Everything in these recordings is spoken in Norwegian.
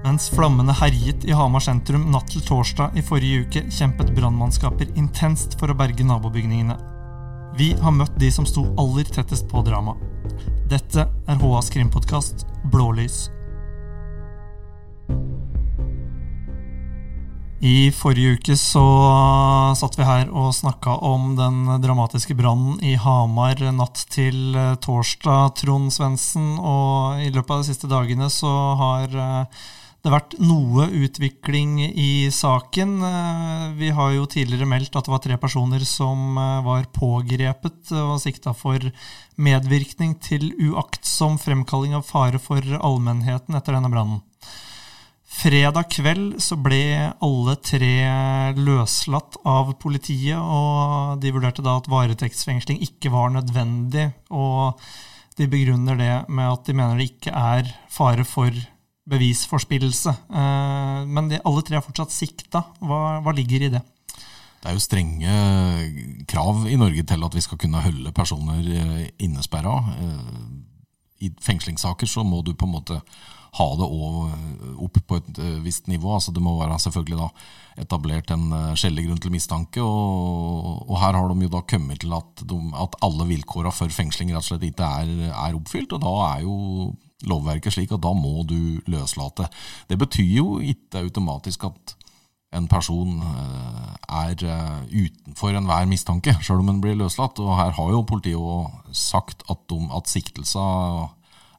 Mens flammene herjet i Hamar sentrum natt til torsdag i forrige uke, kjempet brannmannskaper intenst for å berge nabobygningene. Vi har møtt de som sto aller tettest på dramaet. Dette er HAs krimpodkast Blålys. I forrige uke så satt vi her og snakka om den dramatiske brannen i Hamar natt til torsdag, Trond Svendsen. Og i løpet av de siste dagene så har det har vært noe utvikling i saken. Eh, vi har jo tidligere meldt at det var tre personer som eh, var pågrepet og sikta for medvirkning til uaktsom fremkalling av fare for allmennheten etter denne brannen. Fredag kveld så ble alle tre løslatt av politiet, og de vurderte da at varetektsfengsling ikke var nødvendig. Og de begrunner det med at de mener det ikke er fare for bevisforspillelse. Eh, men de, alle tre er fortsatt sikta. Hva, hva, ligger i det? Det er jo strenge krav i Norge til at vi skal kunne holde personer eh, innesperra. Eh, I fengslingssaker så må du på en måte ha det opp på et visst nivå. altså Det må være selvfølgelig da etablert en skjellig grunn til mistanke. Og, og, her har de jo da kommet til at, de, at alle vilkårene for fengsling rett og slett ikke er, er oppfylt. og da er jo lovverket slik at da må du løslate. Det betyr jo ikke automatisk at en person eh, er eh, utenfor enhver mistanke, sjøl om en blir løslatt. Og her har jo politiet sagt at, de, at siktelsa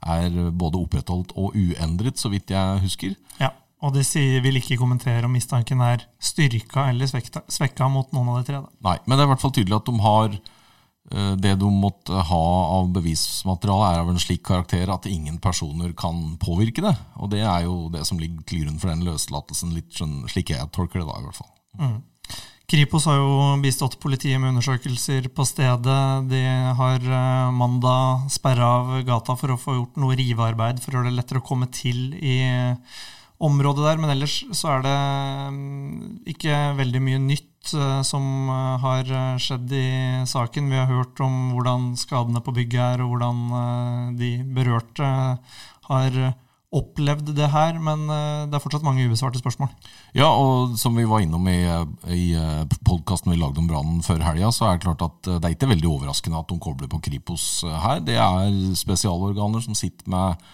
er både opprettholdt og uendret, så vidt jeg husker. Ja, og de sier, vil ikke kommentere om mistanken er styrka eller svekka mot noen av de tre. Da. Nei, men det er i hvert fall tydelig at de har det du måtte ha av bevismateriale, er av en slik karakter at ingen personer kan påvirke det. Og det er jo det som ligger til grunn for den løslatelsen, litt sånn, slik jeg tolker det da, i hvert fall. Mm. Kripos har jo bistått politiet med undersøkelser på stedet. De har eh, mandag sperra av gata for å få gjort noe rivearbeid for å gjøre det lettere å komme til i området der. Men ellers så er det mm, ikke veldig mye nytt Eh, som eh, har eh, skjedd i saken. Vi har hørt om hvordan skadene på bygget er, og hvordan de berørte har opplevd det her, men det er fortsatt mange ubesvarte spørsmål. Ja, og som vi var innom i, i podkasten vi lagde om brannen før helga, så er det klart at det er ikke veldig overraskende at de kobler på Kripos her. Det er spesialorganer som sitter med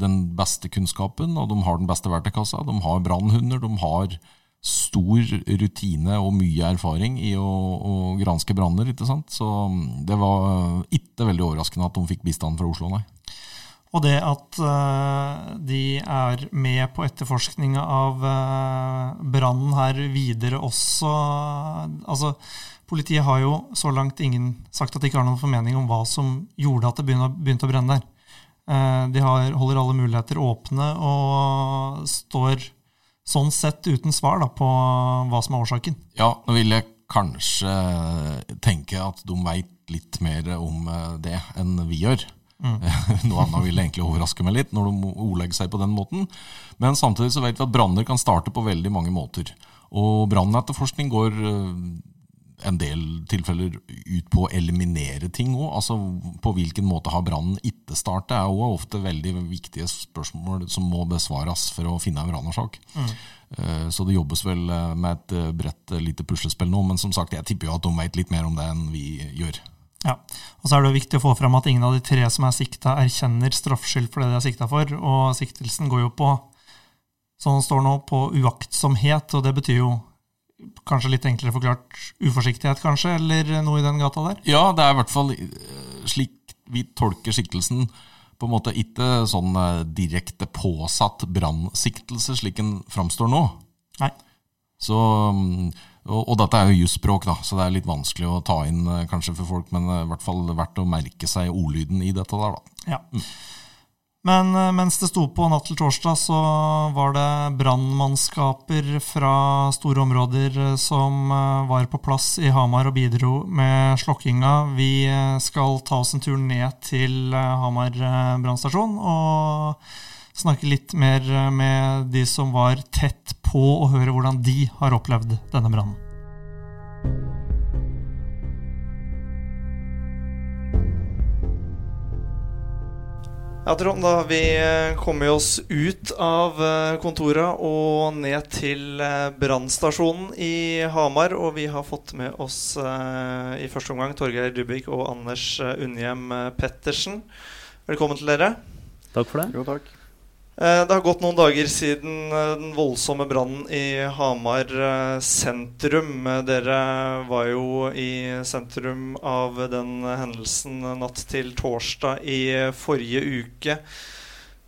den beste kunnskapen, og de har den beste verktøykassa. De har brannhunder, de har stor rutine og mye erfaring i å, å granske branner. ikke sant? Så mm, det var ikke veldig overraskende at de fikk bistand fra Oslo, nei. Og det at uh, de er med på etterforskninga av uh, brannen her videre også Altså, politiet har jo så langt ingen sagt at de ikke har noen formening om hva som gjorde at det begynte, å brenne der. Uh, de har, holder alle muligheter åpne og står sånn sett uten svar da, på hva som er årsaken. Ja, nå vil jeg kanskje tenke at de veit litt mer om eh, det enn vi gjør. Mm. Noe annet vil egentlig overraske meg litt når de ordlegger seg på den måten. Men samtidig så vet vi at branner kan starte på veldig mange måter. Og brannetterforskning går eh, en del tilfeller ut på å eliminere ting òg. Altså, på hvilken måte har brannen ikke startet, er òg ofte veldig viktige spørsmål som må besvares for å finne en brannårsak. Mm. Eh, så det jobbes vel eh, med et eh, bredt lite puslespill nå, men som sagt, jeg tipper jo at de vet litt mer om det enn vi gjør. Ja, og så er det viktig å få fram at ingen av de tre som er sikta, erkjenner straffskyld for det de er sikta for. Og siktelsen går jo på, sånn det står nå, på uaktsomhet, og det betyr jo kanskje litt enklere forklart uforsiktighet, kanskje, eller noe i den gata der? Ja, det er i hvert fall eh, slik vi tolker siktelsen. På en måte ikke sånn eh, direkte påsatt brannsiktelse, slik den framstår nå. Nei. Så, mm, og, og, dette er jo jusspråk, da, så det er litt vanskelig å ta inn eh, kanskje for folk, men i hvert fall verdt å merke seg ordlyden i dette der, da. Ja. Mm. Men eh, mens det sto på natt til torsdag, så var det brannmannskaper fra store områder eh, som eh, var på plass i Hamar og bidro med slokkinga. Vi skal ta oss en tur ned til Hamar brannstasjon og snakke litt mer med de som var tett på, og høre hvordan de har opplevd denne brannen. Ja, Trond, da har vi eh, kommet oss ut av eh, kontoret og ned til eh, brannstasjonen i Hamar. Og vi har fått med oss i første omgang Torgeir Dubik og Anders Unnhjem Pettersen. Velkommen til dere. Takk for det. Jo, takk. Eh, det har gått noen dager siden eh, den voldsomme brannen i Hamar eh, sentrum. Dere var jo i sentrum av den hendelsen natt til torsdag i forrige uke.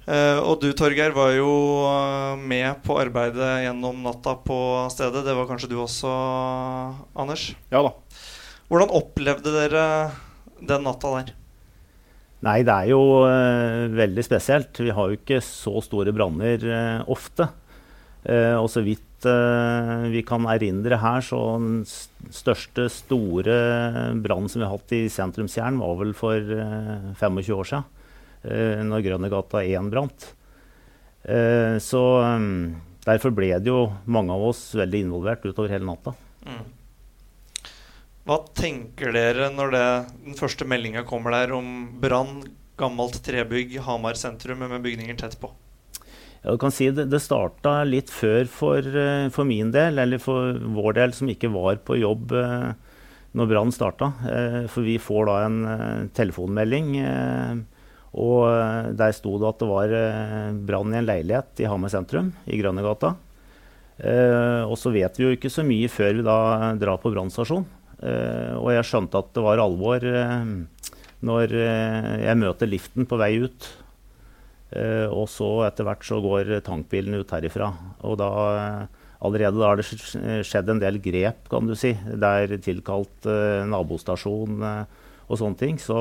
Og du, Torgeir, var jo med på arbeidet gjennom natta på stedet. Det var kanskje du også, Anders? Ja da. Hvordan opplevde dere den natta der? Nei, det er jo uh, veldig spesielt. Vi har jo ikke så store branner uh, ofte. Uh, og så vidt vi kan erindre her, så den største store brannen som vi har hatt i sentrumsjern, var vel for 25 år siden. når Grønnegata 1 brant. så um, derfor ble det jo mange av oss veldig involvert utover hele natta. Mm. Hva tenker dere når det, den første meldinga kommer der om brann, gammelt trebygg, Hamar sentrum med bygninger tett på? Ja, du kan si Det, det starta litt før for, eh, for, min del, eller for vår del som ikke var på jobb eh, når brannen starta. Eh, for vi får da en telefonmelding, og der sto det at det var brann i en leilighet i Hamar sentrum, i Grønnegata. Og så vet vi jo ikke så mye før vi da drar på brannstasjonen. Eh, og jeg skjønte at det var alvor eh, når eh, jeg møter liften på vei ut. og så etter hvert så går tankbilen ut herifra. Og da allerede da har det skjedd en del grep, kan du si. Det er tilkalt nabostasjon og sånne ting. Så,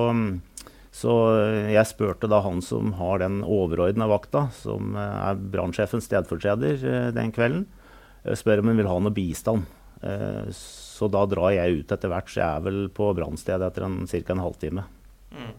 så jeg spurte da han som har den overordna vakta, som er brannsjefens stedfortreder den kvelden, spør om han vil ha noe bistand. Så da drar jeg ut etter hvert. Så jeg er vel på brannstedet etter ca. en halvtime. Mm.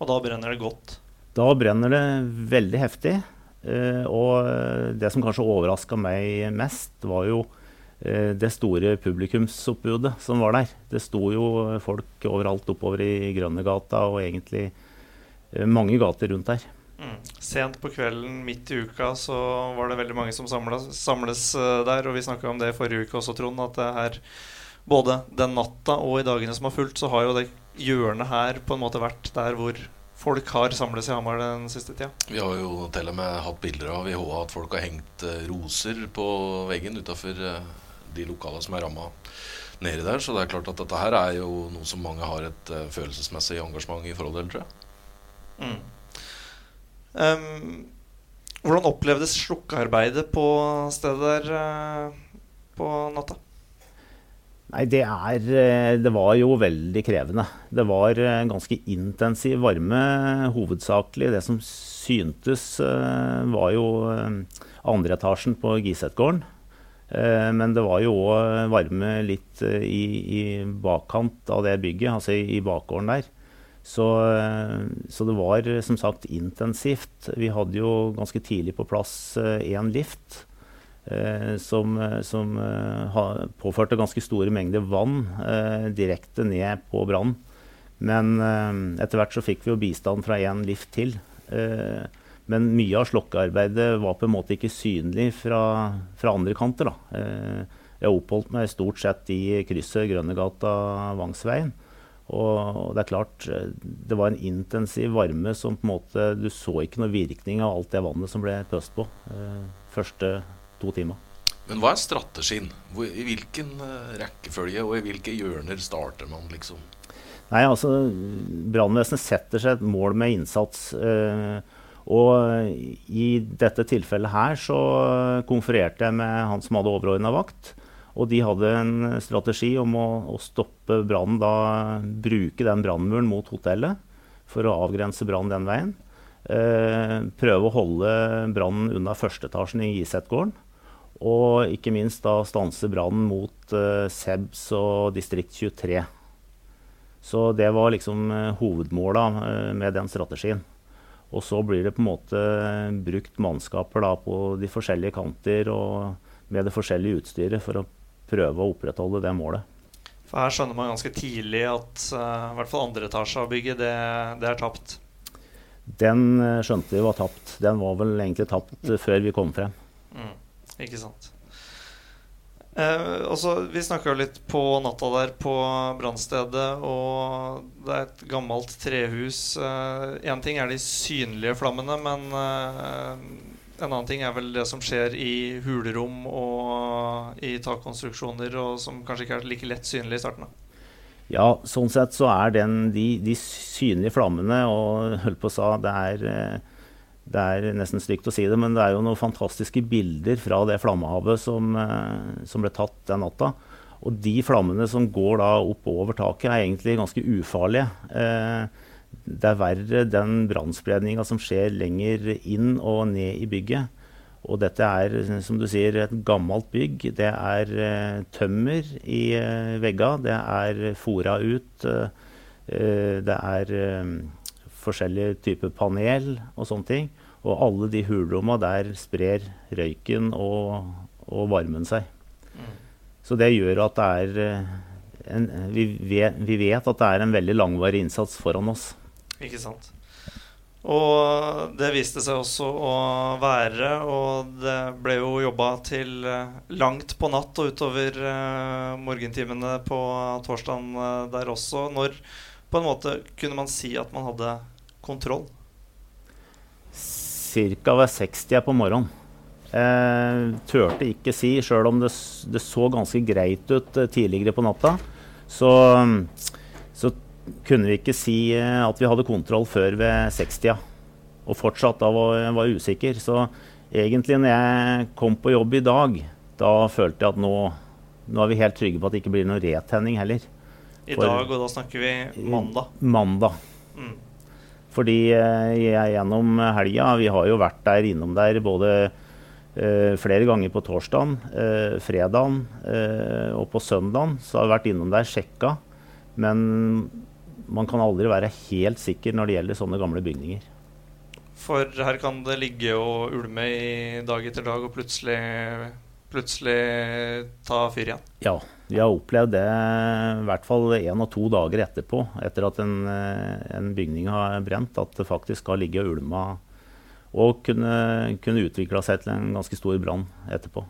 Og da brenner det godt? Da brenner det veldig heftig. Uh, og det som kanskje overraska meg mest, var jo uh, det store publikumsoppbudet som var der. Det sto jo folk overalt oppover i Grønnegata og egentlig uh, mange gater rundt der. Mm. Sent på kvelden, midt i uka, så var det veldig mange som samles, samles der. Og vi snakka om det i forrige uke også, Trond. At det er både den natta og i dagene som har fulgt, så har jo det hjørnet her på en måte vært der hvor folk har samles i Hamar den siste tida. Vi har jo til og med hatt bilder av i HA at folk har hengt eh, roser på veggen utafor eh, de lokalene som er ramma nedi der. Så det er klart at dette her er jo noe som mange har et uh, følelsesmessig engasjement i forhold til, tror jeg. Mm. Um, hvordan opplevdes slukkearbeidet på stedet der uh, på natta? Nei, det, er, eh, det var jo veldig krevende. Det var eh, ganske intensiv varme, hovedsakelig. Det som syntes, eh, var jo andre etasjen på Gisetgården. Men det var jo òg varme litt i, i, bakkant av det bygget, altså i, i bakgården der. Så, så, det var som sagt intensivt. Vi hadde jo ganske tidlig på plass én lift. Eh, som, som eh, påførte ganske store mengder vann eh, direkte ned på brannen. Men etter hvert så fikk vi jo bistand fra én lift til. Men mye av slokkearbeidet var på en måte ikke synlig fra, fra andre kanter. Da. Jeg oppholdt meg stort sett i krysset Grønnegata-Vangsveien. Og det er klart, det var en intensiv varme som på en måte Du så ikke noe virkning av alt det vannet som ble pøst på. Første to timer. Men hva er strategien? I hvilken eh, rekkefølge og i hvilke hjørner starter man, liksom? Nei, altså, Brannvesenet setter seg et mål med innsats. Eh, og i dette tilfellet her så konfererte jeg med han som hadde overordna vakt. Og de hadde en strategi om å, å stoppe brannen, da bruke den brannmuren mot hotellet for å avgrense brannen den veien. Eh, prøve å holde brannen unna førsteetasjen i Gisetgården. Og ikke minst da stanse brannen mot uh, SEBS og distrikt 23. Så det var liksom uh, hovedmåla uh, med den strategien. Og så blir det på en måte brukt mannskaper da, på de forskjellige kanter og med det forskjellige utstyret for å prøve å opprettholde det målet. For her skjønner man ganske tidlig at uh, i hvert fall andre etasje av bygget, det, det er tapt. den skjønte vi var tapt. Den var vel egentlig tapt før vi kom frem. Mm, ikke sant. Eh, også, vi snakka litt på natta der på brannstedet, og det er et gammelt trehus. Én eh, ting er de synlige flammene, men eh, en annen ting er vel det som skjer i hulrom og i takkonstruksjoner, og som kanskje ikke er like lett synlig i starten? Ja, sånn sett så er den, de, de synlige flammene og holdt på å sa, det er eh, det er nesten stygt å si det, men det er jo noen fantastiske bilder fra det flammehavet som, eh, som ble tatt den natta. Og de flammene som går da opp over taket, er egentlig ganske ufarlige. Eh, det er verre den brannspredninga som skjer lenger inn og ned i bygget. Og dette er, som du sier, et gammelt bygg. Det er eh, tømmer i vegga. Det er fora ut. det er forskjellige typer panel og sånne ting. Og alle de hulromma der sprer røyken og, og varmen seg. Så det gjør at det er eh, en, vi, vet, vi, vet, at det er en veldig langvarig innsats foran oss. Ikke sant. Og det viste seg også å være, og det ble jo jobba til eh, langt på natt og utover uh, morgentimene på torsdagen der også. Når på en måte kunne man si at man hadde kontroll? Ca. ved 60 på morgenen. Eh, tørte ikke si, sjøl om det, det, så ganske greit ut eh, tidligere på natta. Så, så, kunne vi ikke si eh, at vi hadde kontroll før ved 60 Og fortsatt da var var usikker. Så egentlig når jeg kom på jobb i dag, da følte jeg at nå, nå er vi helt trygge på at det ikke blir noe retenning heller. I For, dag, og da snakker vi mandag? Mandag. Mm. Fordi jeg gjennom helga Vi har jo vært der innom der både Uh, flere ganger på torsdagen, uh, fredagen uh, og på søndagen. Så har vi vært innom der, sjekka. Men man kan aldri være helt sikker når det gjelder sånne gamle bygninger. For her kan det ligge og ulme i dag etter dag, og plutselig, plutselig ta fyr igjen? Ja, vi har opplevd det i hvert fall én og to dager etterpå, etter at en, eh, en, bygning har brent, at det faktisk har ligget og ulma og kunne, kunne utvikla seg til en ganske stor brann etterpå.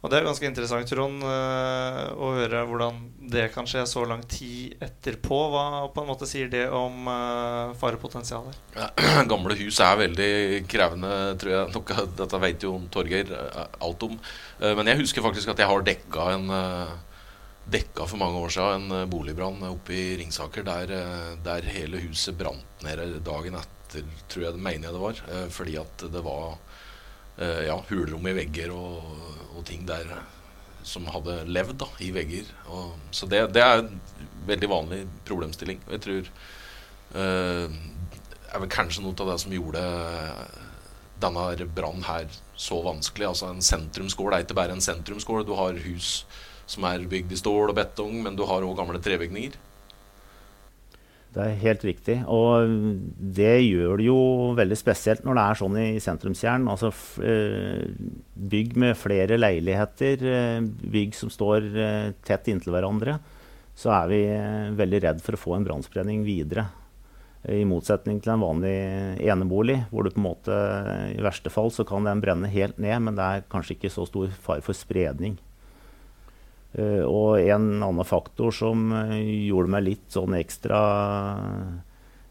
Og Det er ganske interessant Trond, eh, å høre hvordan det kan skje så lang tid etterpå. Hva på en måte sier det om uh, farepotensialet? Ja, gamle hus er veldig krevende, tror jeg. Noe, dette vet jo Torgeir alt om. Eh, men jeg husker faktisk at jeg har dekka en eh, dekka for mange år siden en eh, boligbrann oppe i Ringsaker der, der, hele huset brant ned dagen etter, tror jeg det mener jeg det var. Fordi at det var ja, hulrom i vegger og, og, ting der som hadde levd da, i vegger. Og, så det, det, er en veldig vanlig problemstilling. Og jeg tror uh, er vel kanskje noe av det som gjorde denne brannen her så vanskelig. Altså En sentrumsgård er ikke bare en sentrumsgård. Du har hus som er bygd i stål og betong, men du har òg gamle trebygninger. Det er helt riktig. Og det gjør det jo veldig spesielt når det er sånn i sentrumskjernen. Altså eh, bygg med flere leiligheter, eh, bygg som står eh, tett inntil hverandre, så er vi veldig redd for å få en brannspredning videre. I motsetning til en vanlig enebolig, hvor du på en måte i verste fall så kan den brenne helt ned, men det er kanskje ikke så stor fare for spredning. Uh, og en annen faktor som uh, gjorde meg litt sånn ekstra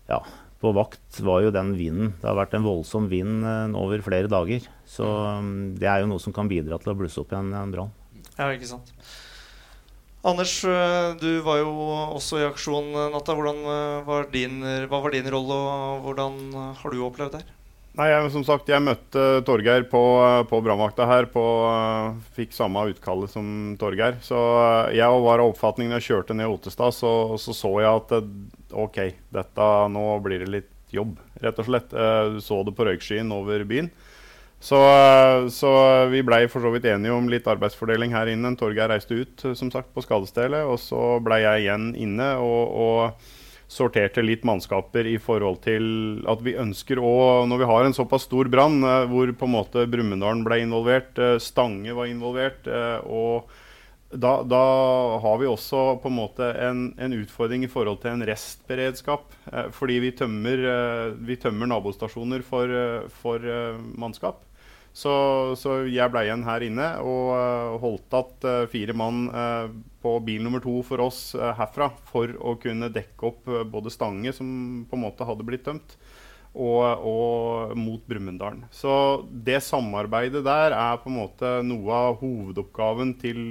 ja, på vakt, var jo den vinden. Det har vært en voldsom vind uh, over flere dager. Så um, det er jo noe som kan bidra til å blusse opp igjen en brann. Ja, ikke sant. Anders, eh, du var jo også i aksjon eh, natta. Eh, var din, hva var din rolle, og hvordan har du opplevd det? Nei, jeg, som sagt, jeg møtte Torgeir på, på brannvakta her. På, fikk samme utkallet som Torgeir. Så jeg var av oppfatning når jeg kjørte ned Otestad, så, så, så jeg at OK, dette, nå blir det litt jobb, rett og slett. Du så det på røykskyen over byen. Så, så vi blei for så vidt enige om litt arbeidsfordeling her inne. Torgeir reiste ut som sagt, på skadestedet, og så blei jeg igjen inne og, og, sorterte litt mannskaper i forhold til at vi ønsker å Når vi har en såpass stor brann eh, hvor på en måte Brumunddal ble involvert, eh, Stange var involvert, eh, og da, da, har vi også på en måte en, en, utfordring i forhold til en restberedskap. Fordi vi tømmer, vi tømmer nabostasjoner for, for mannskap. Så, så, jeg ble igjen her inne og uh, holdt igjen uh, fire mann uh, på bil nummer to for oss herfra for å kunne dekke opp både Stange, som på en måte hadde blitt tømt, og, og, mot Brumunddal. Så det samarbeidet der er på en måte noe av hovedoppgaven til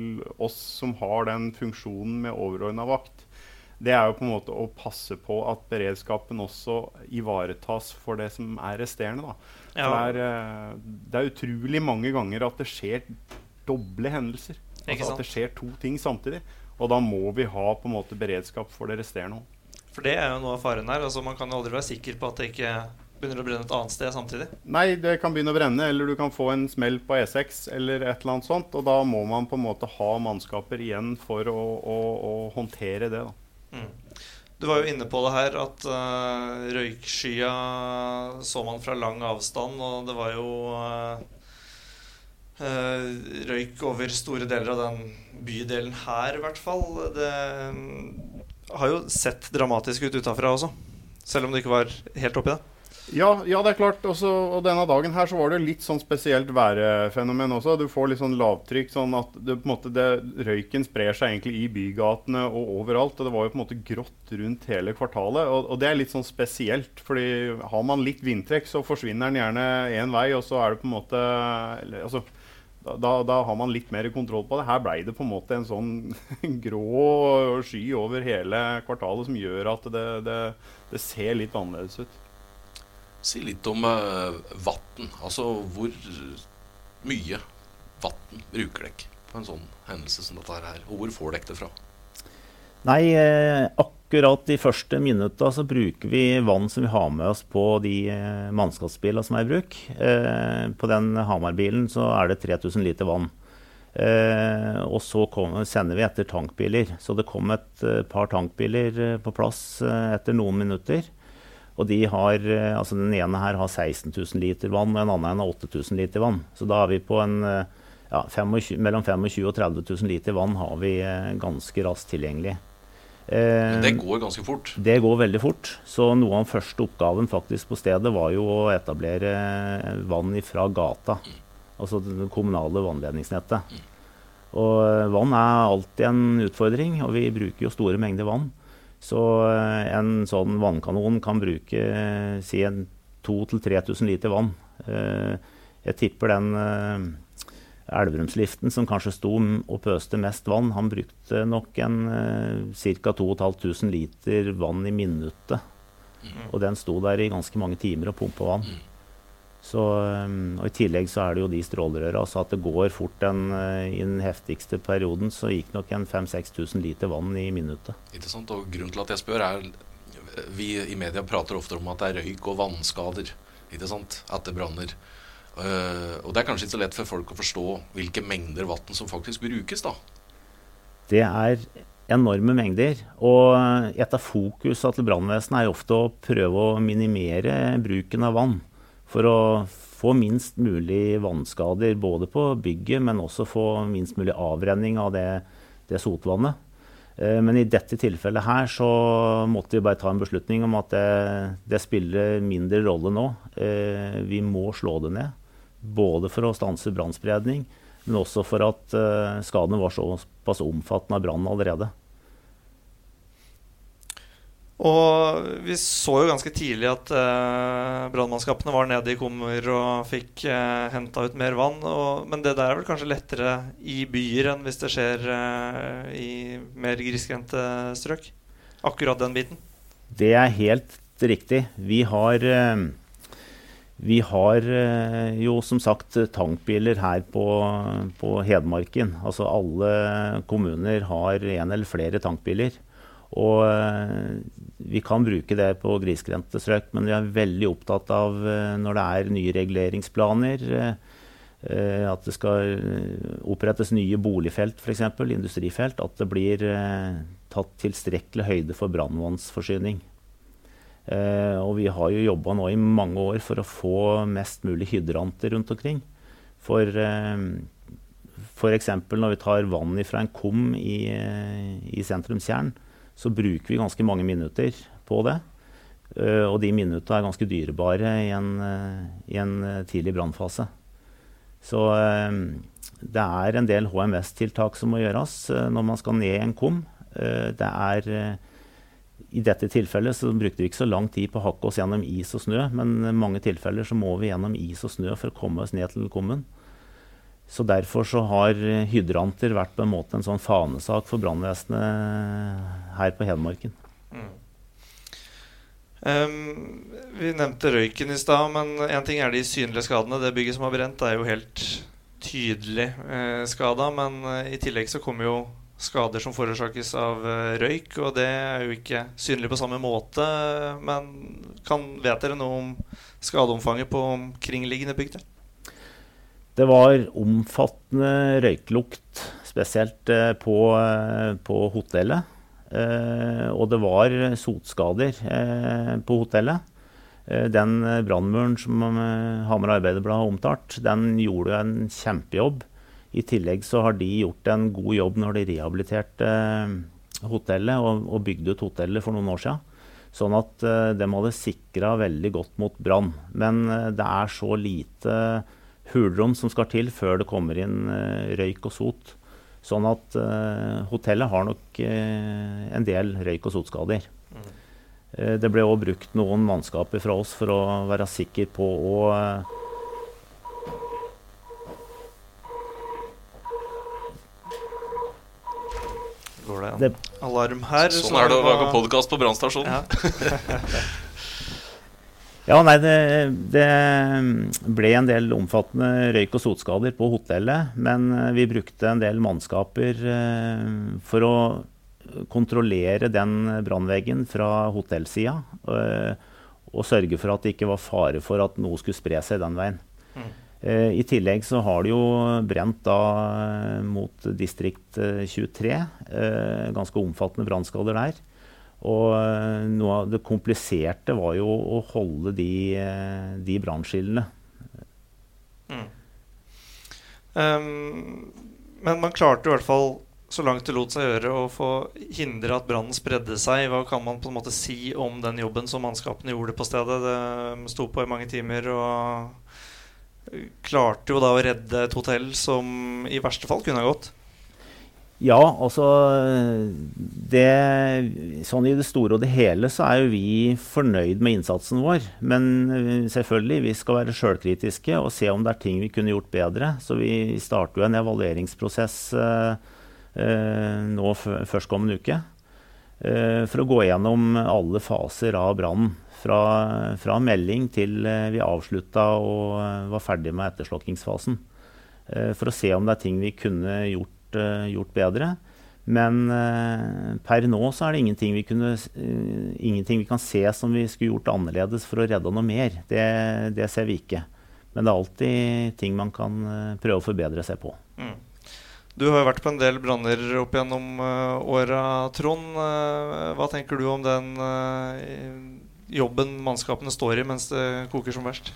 oss som har den funksjonen med overordna vakt. Det er jo på en måte å passe på at beredskapen også ivaretas for det som er resterende. Ja. Det, er, eh, det, er, utrolig mange ganger at det skjer doble hendelser. Altså at det skjer to ting samtidig. Og da må vi ha på en måte beredskap for det resterende òg. For det er jo noe av faren her. Altså, man kan jo aldri være sikker på at det ikke begynner å brenne et annet sted samtidig. Nei, det kan begynne å brenne, eller du kan få en smell på E6 eller et eller annet sånt. Og da må man på en måte ha mannskaper igjen for å, å, å håndtere det. da. Mm. Du var jo inne på det her at uh, røykskya så man fra lang avstand, og det var jo uh, uh, røyk over store deler av den bydelen her, i hvert fall. Det har jo sett dramatisk ut utafra også. Selv om det ikke var helt oppi det. Ja, ja, det er klart. Også, og denne dagen her så var det litt sånn spesielt værfenomen også. Du får litt sånn lavtrykk, sånn at det, måte, det, røyken sprer seg egentlig i bygatene og overalt. Og det var jo på en måte grått rundt hele kvartalet. Og, og det er litt sånn spesielt, fordi har man litt vindtrekk, så forsvinner den gjerne én vei, og så er det på en måte altså, da, da, har man litt mer kontroll på det. Her ble det på en måte en sånn grå sky over hele kvartalet som gjør at det, det, det ser litt annerledes ut. Si litt om uh, vann. Altså hvor mye vann bruker dere på en sånn hendelse som dette her? Og hvor får dere det fra? Nei, eh, akkurat de første minutta så bruker vi vann som vi har med oss på de eh, mannskapsbilene som er i bruk. Eh, på den Hamar-bilen så er det 3000 liter vann. Eh, og så kom, sender vi etter tankbiler. Så det kom et par tankbiler på plass etter noen minutter. Og de har, altså Den ene her har 16 000 liter vann, og en annen har 8000 liter vann. Så da er vi på en ja, 25, mellom 25 og 30 000 liter vann har vi ganske raskt tilgjengelig. Men det går ganske fort? Det går veldig fort. Så noe av den første oppgaven faktisk på stedet var jo å etablere vann fra gata. Altså det kommunale vannledningsnettet. Mm. Og eh, vann er alltid en utfordring, og vi bruker jo store mengder vann. Så eh, en sånn vannkanon kan bruke si 2000-3000 liter vann. Eh, jeg tipper den Elverumsliften, som kanskje sto og pøste mest vann, han brukte nok en ca. 2500 liter vann i minuttet. Mm. Og den sto der i ganske mange timer og pumpa vann. Så, um, og I tillegg så er det jo de strålerøra, så at det går fort den, uh, i den heftigste perioden, så gikk nok en 5000-6000 liter vann i minuttet. Interessant, og Grunnen til at jeg spør, er vi i media prater ofte om at det er røyk og vannskader ikke sant? etter branner. Uh, og det er kanskje ikke så lett for folk å forstå hvilke mengder vann som faktisk brukes, da. Det er enorme mengder. Og et av fokusene til brannvesenet er ofte å prøve å minimere bruken av vann. For å få minst mulig vannskader både på bygget, men også få minst mulig avrenning av det, det sotvannet. Uh, men i dette tilfellet her så måtte vi bare ta en beslutning om at det, det spiller mindre rolle nå. Uh, vi må slå det ned. Både for å stanse brannspredning, men også for at uh, skadene var såpass omfattende av brannen allerede. Og vi så jo ganske tidlig at eh, brannmannskapene var nede i kummer og fikk eh, henta ut mer vann. Og, men det der er vel kanskje lettere i byer enn hvis det skjer eh, i mer grisgrendte strøk? Akkurat den biten? Det er helt riktig. Vi har uh, vi har eh, jo som sagt tankbiler her på, på, Hedmarken. Altså alle kommuner har en eller flere tankbiler. Og eh, vi kan bruke det på grisgrendte strøk, men vi er veldig opptatt av eh, når det er nye reguleringsplaner, at det skal opprettes nye boligfelt, f.eks. industrifelt, at det blir tatt tilstrekkelig høyde for brannvannsforsyning. Eh, og vi har jo jobba nå i mange år for å få mest mulig hydranter rundt omkring. For, eh, F.eks. når vi tar vann fra en kum i, i sentrumskjernen, så bruker vi ganske mange minutter på det. Og de minuttene er ganske dyrebare i en, i en tidlig brannfase. Så det er en del HMS-tiltak som må gjøres når man skal ned i en kum. Det er i dette tilfellet så brukte vi ikke så lang tid på å hakke oss gjennom is og snø, men i mange tilfeller så må vi gjennom is og snø for å komme oss ned til kummen. Så derfor så har hydranter vært på en måte en sånn fanesak for brannvesenet her på Hedmarken. Mm. Um, vi nevnte røyken i stad, men én ting er de synlige skadene. Det bygget som har brent, er jo helt tydelig eh, skada. Men eh, i tillegg så kommer jo skader som forårsakes av eh, røyk. Og det er jo ikke synlig på samme måte. Men kan, vet dere noe om skadeomfanget på omkringliggende bygder? Det var omfattende røyklukt, spesielt eh, på, eh, på hotellet. Og det var sotskader på hotellet. Den brannmuren som Hamar Arbeiderblad har omtalt, den gjorde en kjempejobb i tillegg så har de gjort en god jobb når de rehabiliterte eh, hotellet og, og bygde ut hotellet for noen år siden. Sånn at de hadde sikra veldig godt mot brann. Men det er så lite hulrom som skal til før det kommer inn uh, røyk og sot. Sånn at hotellet har nok en del røyk- og sotskader. Mm. det ble òg brukt noen mannskaper fra oss for å være sikker på å går det en det, alarm her. Sånn er det å lage podkast på brannstasjonen. Ja. ja, nei, det, det, ble en del omfattende røyk- og sotskader på hotellet. Men eh, vi brukte en del mannskaper eh, for å kontrollere den brannveggen fra hotellsida. Eh, og sørge for at det ikke var fare for at noe skulle spre seg den veien. Mm. I tillegg så har det jo brent da mot distrikt 23. Eh, ganske omfattende brannskader der. Og noe av det kompliserte var jo å holde de, de brannskillene. Mm. Um, men man klarte i hvert fall så langt det lot seg gjøre, å få hindre at brannen spredde seg. Hva kan man på en måte si om den jobben som mannskapene gjorde på stedet? Det sto på i mange timer. og klarte jo da å redde et hotell som i verste fall kunne ha gått. Ja, altså det, Sånn i det store og det hele så er jo vi fornøyd med innsatsen vår. Men eh, selvfølgelig, vi skal være sjølkritiske og se om det er ting vi kunne gjort bedre. Så vi starter jo en evalueringsprosess eh, eh nå førstkommende uke. Eh, for å gå gjennom alle faser av brannen. Fra, fra, melding til eh, vi avslutta og var ferdig med etterslokkingsfasen. Eh, for å se om det er ting vi kunne gjort, gjort bedre. Men per nå så er det ingenting vi, kunne, ingenting vi kan se som vi skulle gjort annerledes for å redde noe mer. Det, det ser vi ikke. Men det er alltid ting man kan prøve å forbedre seg på. Mm. Du har jo vært på en del branner opp gjennom åra, Trond. hva tenker du om den jobben mannskapene står i mens det koker som verst?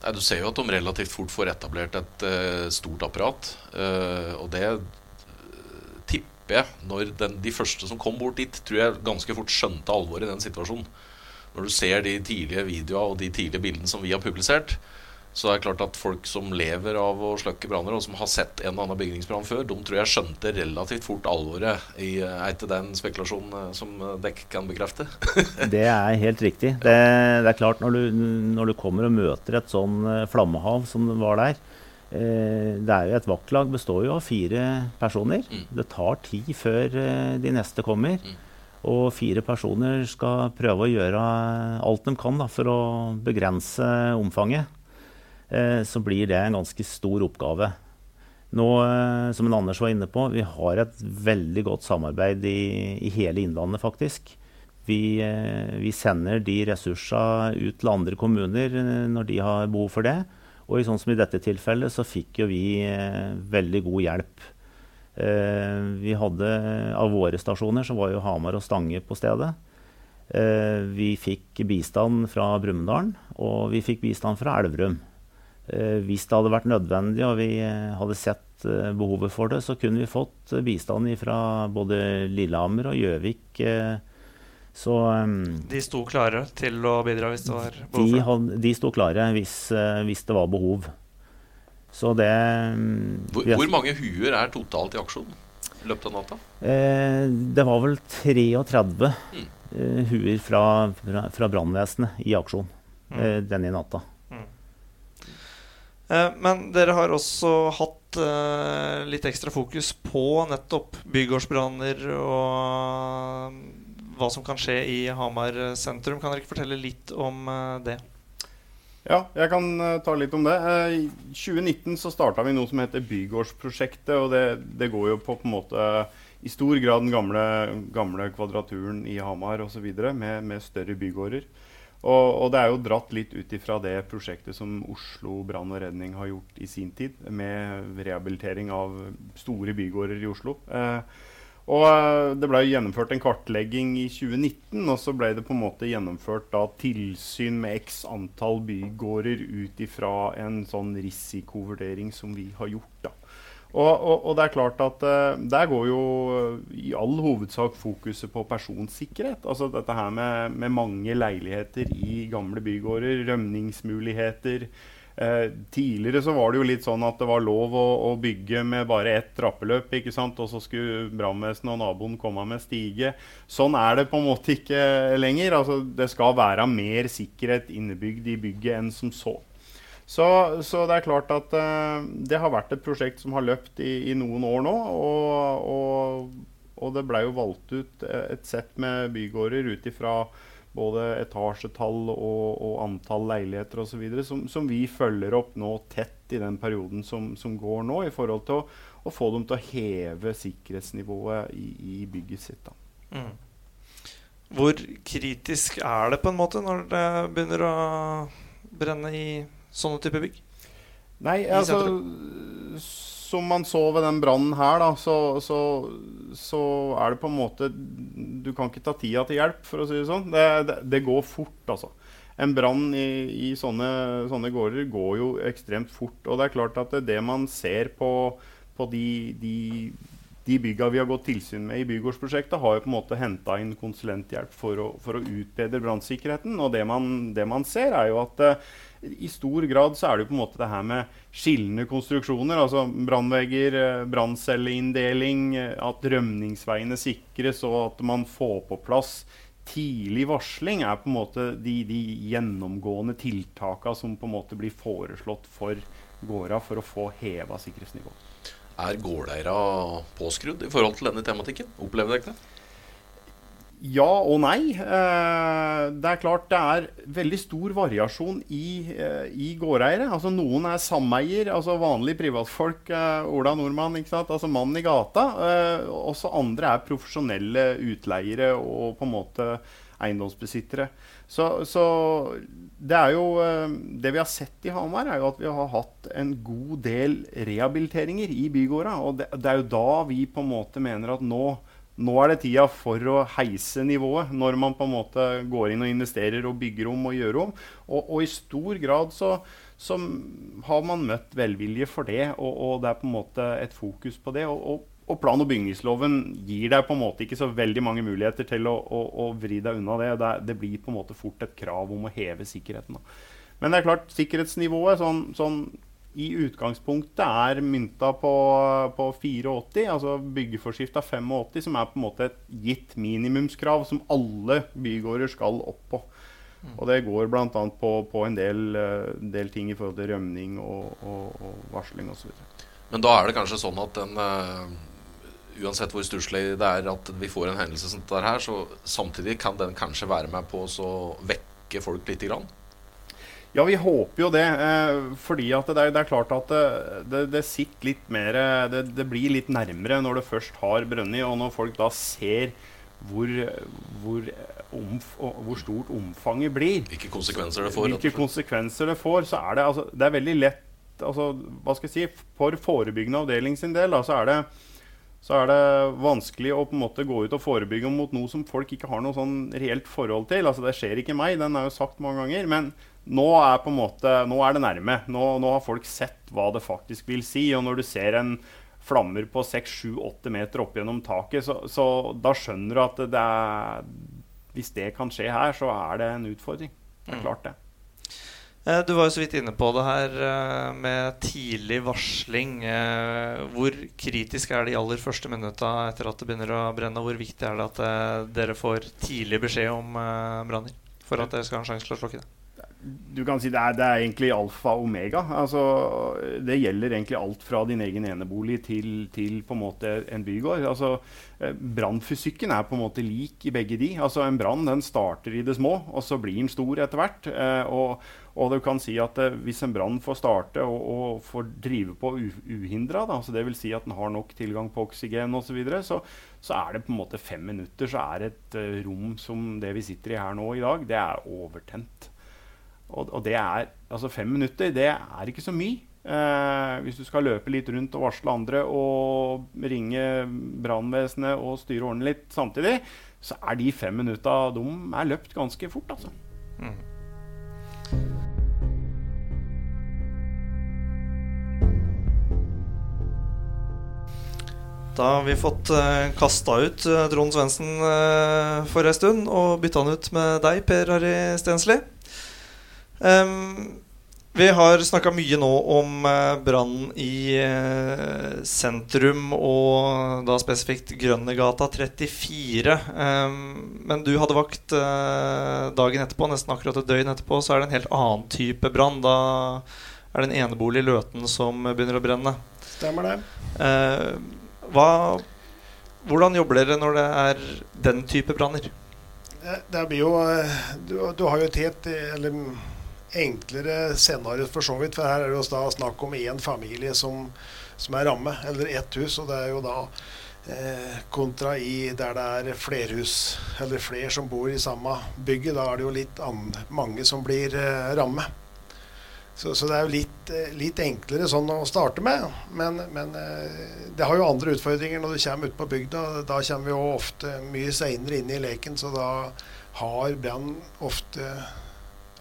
Nei, Du ser jo at de relativt fort får etablert et uh, stort apparat. Uh, og det når den, de første som kom bort dit, tror jeg ganske fort skjønte alvoret i den situasjonen. Når du ser de tidlige videoene og de tidlige bildene som vi har publisert, så det er klart at folk som lever av å slukke branner, og som har sett en og annen bygningsbrann før, de tror jeg skjønte relativt fort alvoret i eh, etter den spekulasjonen eh, som dekk kan bekrefte. det er helt riktig. Det, det er klart når du, når du, kommer og møter et sånn eh, flammehav som det var der det er jo Et vaktlag består jo av fire personer. Mm. Det tar tid før de neste kommer. Mm. Og fire personer skal prøve å gjøre alt de kan da, for å begrense omfanget. Eh, så blir det en ganske stor oppgave. Nå, eh, som en Anders var inne på, vi har et veldig godt samarbeid i, i hele Innlandet, faktisk. Vi, eh, vi, sender de ressursene ut til andre kommuner når de har behov for det. Og i sånn som i dette tilfellet så fikk jo vi veldig god hjelp. Vi hadde Av våre stasjoner så var jo Hamar og Stange på stedet. Vi fikk bistand fra Brumunddal, og vi fikk bistand fra Elverum. Eh, hvis det hadde vært nødvendig og vi eh, hadde sett eh, behovet for det, så kunne vi fått bistand fra både Lillehammer og Gjøvik. Så De sto klare til å bidra hvis det var behov de, had, de sto klare hvis, hvis, det var behov. Så det hvor, hvor, mange huer er totalt i aksjon i løpet av natta? Uh, det var vel 33 mm. uh, huer fra, fra, fra brannvesenet i aksjon mm. denne natta. Eh, men dere har også hatt uh, litt ekstra fokus på nettopp bygårdsbranner og uh, hva som kan skje i Hamar sentrum. Kan dere ikke fortelle litt om uh, det? Ja, jeg kan ta litt om det. I 2019 så starta vi noe som heter Bygårdsprosjektet. og det, det, går jo på, på en måte i stor grad den gamle, gamle kvadraturen i Hamar osv. Med, med større bygårder. Og, og, det er jo dratt litt ut ifra det prosjektet som Oslo brann og redning har gjort i sin tid, med rehabilitering av store bygårder i Oslo. Eh, og eh, Det ble gjennomført en kartlegging i 2019, og så ble det på en måte gjennomført da, tilsyn med x antall bygårder ut ifra en sånn risikovurdering som vi har gjort. Og, og, og, det er klart at uh, Der går jo i all hovedsak fokuset på personsikkerhet. Altså dette her med, med mange leiligheter i gamle bygårder, rømningsmuligheter. Uh, tidligere så var det jo litt sånn at det var lov å, å bygge med bare ett trappeløp, ikke sant? og så skulle brannvesenet og naboen komme med stige. Sånn er det på en måte ikke lenger. Altså, det skal være mer sikkerhet innebygd i bygget enn som så. Så, så, det er klart at uh, det har vært et prosjekt som har løpt i, i noen år nå. Og, og, og det blei jo valgt ut et sett med bygårder ut ifra både etasjetall og, og antall leiligheter osv. Som, som vi følger opp nå tett i den perioden som, som går nå, i forhold til å, å, få dem til å heve sikkerhetsnivået i, i bygget sitt. Mm. Hvor kritisk er det på en måte når det begynner å brenne i sånne type bygg? Nei, altså Som man så ved den brannen her, da, så, så, så, er det på en måte Du kan ikke ta tida til hjelp, for å si det sånn. Det, det, det går fort, altså. En brann i, i sånne, sånne, gårder går jo ekstremt fort. Og det er klart at det, det man ser på, på de, de de bygga vi har gått tilsyn med i bygårdsprosjektet, har jo på en måte henta inn konsulenthjelp for å, for å utbedre brannsikkerheten. Og det man, det man, ser, er jo at uh, i stor grad så er det jo på en måte det her med skillende konstruksjoner. Altså brannvegger, uh, branncelleinndeling, uh, at rømningsveiene sikres, og at man får på plass tidlig varsling er på en måte de, de gjennomgående tiltakene som på en måte blir foreslått for gårda for å få heva sikkerhetsnivået. Er gårdeiere påskrudd i forhold til denne tematikken? Opplever dere det? Ja og nei. Eh, det er klart det er veldig stor variasjon i, eh, i gårdeiere. Altså Noen er sameier, altså vanlige privatfolk. Eh, Ola Nordmann, ikke sant? altså mannen i gata. Også andre er profesjonelle utleiere og på en måte eiendomsbesittere. Så, så, det er jo eh, Det vi har sett i Hamar, er jo at vi har hatt en god del rehabiliteringer i bygårda. Og det, det er jo da vi på en måte mener at nå, nå er det tida for å heise nivået. Når man på en måte går inn og investerer og bygger om og gjør om. Og, og i stor grad så, så, har man møtt velvilje for det, og, og, det er på en måte et fokus på det. og, og og plan- og bygningsloven gir deg på en måte ikke så veldig mange muligheter til å, å, å vri deg unna det. det. det. blir på en måte fort et krav om å heve sikkerheten. Da. Men det er klart, sikkerhetsnivået sånn, sånn i utgangspunktet er mynta på, på 84, altså byggeforskrifta 85, som er på en måte et gitt minimumskrav som alle bygårder skal opp på. Mm. Og det går bl.a. På, på en del, uh, del, ting i forhold til rømning og, og, og varsling osv. Men da er det kanskje sånn at den uh uansett hvor stusslig det er at vi får en hendelse som dette her, så samtidig kan den kanskje være med på å vekke folk litt grann? Ja, vi håper jo det. Eh, fordi at det er, det er klart at det, det, det, sitter litt mer det, det, blir litt nærmere når det først har brønnet. Og når folk da ser hvor, hvor, omf, hvor, stort omfanget blir. Hvilke konsekvenser det får. Hvilke konsekvenser det får, så er det, altså, det er veldig lett altså, hva skal jeg si, For forebyggende avdeling sin del da, så er det så er det vanskelig å på en måte gå ut og forebygge mot noe som folk ikke har noe sånn reelt forhold til. Altså Det skjer ikke meg, den er jo sagt mange ganger. Men nå er, på en måte, nå er det nærme. Nå, nå, har folk sett hva det faktisk vil si. Og når du ser en flammer på 6-7-8 meter opp gjennom taket, så, så, da skjønner du at det er, hvis det kan skje her, så er det en utfordring. Det er mm. klart det. Eh, du var jo så vidt inne på det her eh, med tidlig varsling. Eh, hvor kritisk er de aller første minutta etter at det begynner å brenne? Hvor viktig er det at dere får tidlig beskjed om branner for at dere skal ha en sjanse til å slokke det? Du kan si det er, det er, egentlig alfa og omega. Altså, det gjelder egentlig alt fra din egen enebolig til, til på en måte en bygård. Altså, eh, Brannfysikken er på en måte lik i begge de. Altså, en brann starter i det små, og så blir den stor etter hvert. Eh, og, og, du kan si at eh, Hvis en brann får starte og, og, får drive på uhindra, altså dvs. Si at den har nok tilgang på oksygen osv., så, videre, så så er det på en måte fem minutter så er et rom som det vi sitter i her nå i dag, det er overtent. Og, og, det er altså fem minutter det er ikke så mye. Eh, hvis du skal løpe litt rundt og varsle andre og ringe brannvesenet og styre og litt samtidig, så er de fem minutta de er løpt ganske fort, altså. Mm. Da har vi fått uh, eh, kasta ut uh, Trond Svendsen uh, for ei stund og bytta han ut med deg, Per Harry Stensli. Um, vi har snakka mye nå om uh, i uh, sentrum, og da spesifikt Grønnegata 34. Um, men du hadde vakt uh, dagen etterpå, nesten akkurat et døgn etterpå, så er det en helt annen type brann. Da er det en enebolig i Løten som begynner å brenne. Stemmer det. Hva, hvordan jobber dere når det er den type branner? Det, det, blir jo du, du har jo et helt eller enklere scenario for så vidt. For her er det jo da snakk om én familie som, som, er ramme, eller ett hus. Og det er jo da eh, kontra i der det er flerhus, eller flere som bor i samme bygget. Da er det jo litt mange som blir eh, ramme. Så, så, det er jo litt, eh, litt, enklere sånn å starte med. Men, men eh, det har jo andre utfordringer når du kommer ut på bygda. Da kommer vi jo ofte mye seinere inn i leken, så da har brann ofte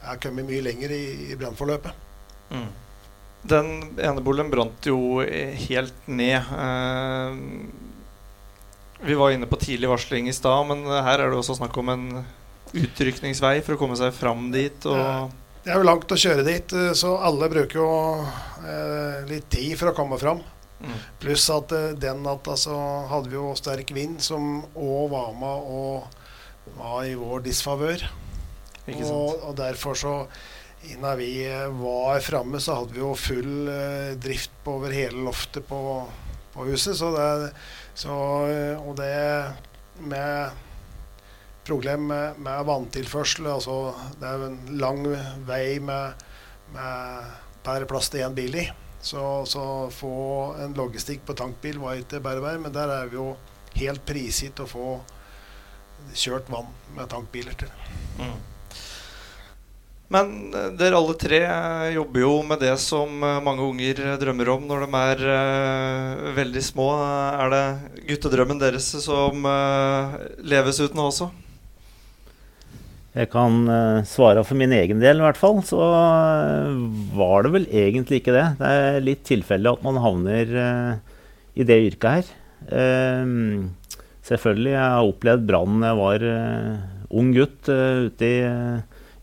er kommet mye lenger i, i brannforløpet. Mm. Den eneboligen brant jo helt ned. Eh, vi var inne på tidlig varsling i stad, men her er det også snakk om en utrykningsvei for å komme seg fram dit. det er jo langt å kjøre dit, eh, så alle bruker jo eh, litt tid for å komme fram. Mm. Pluss at eh, den natta så hadde vi jo sterk vind, som òg var med og var i vår disfavør. Og, og, derfor så Innan vi var framme, så hadde vi jo full eh, drift på over hele loftet på, på huset. Så det, så, eh, og det med problem med, med vanntilførsel altså Det er jo en lang vei med, med per plass til én bil i. Så, så få en logistikk på tankbil var ikke bare bare, men der er vi jo helt prisgitt å få kjørt vann med tankbiler til. Mm. Men eh, dere alle tre jobber jo med det som eh, mange unger drømmer om når de er uh, veldig små. Er det guttedrømmen deres som uh, leves ut nå også? Jeg kan uh, svare for min egen del, i hvert fall. Så var det vel egentlig ikke det. Det er litt tilfeldig at man havner i det yrket her. selvfølgelig, jeg har opplevd brann da jeg var ung gutt ute i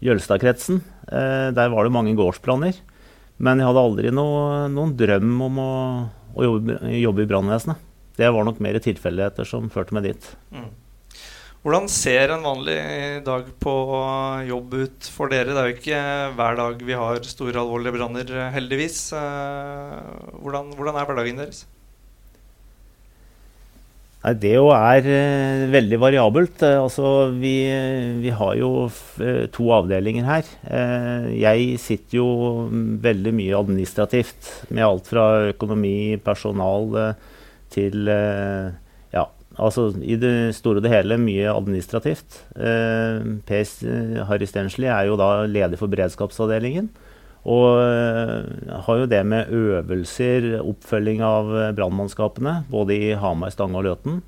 Jølstadkretsen. Eh, der var det mange gårdsbranner. Men jeg hadde aldri noe, noen drøm om å, å jobbe, jobbe, i brannvesenet. Det var nok mer tilfeldigheter som førte meg dit. Mm. Hvordan ser en vanlig dag på jobb ut for dere? Det er jo ikke hver dag vi har store, alvorlige branner, heldigvis. Eh, hvordan, hvordan er hverdagen deres? Nei, Det jo er eh, veldig variabelt. Uh, altså, vi, vi, har jo uh, to avdelinger her. jeg sitter jo veldig mye administrativt med alt fra økonomi, personal til Ja, altså i det store og det hele mye administrativt. Per Harry Stensli er jo da leder for beredskapsavdelingen. Og eh, har jo det med øvelser, oppfølging av eh, brannmannskapene, både i Hamar, Stange og Løten.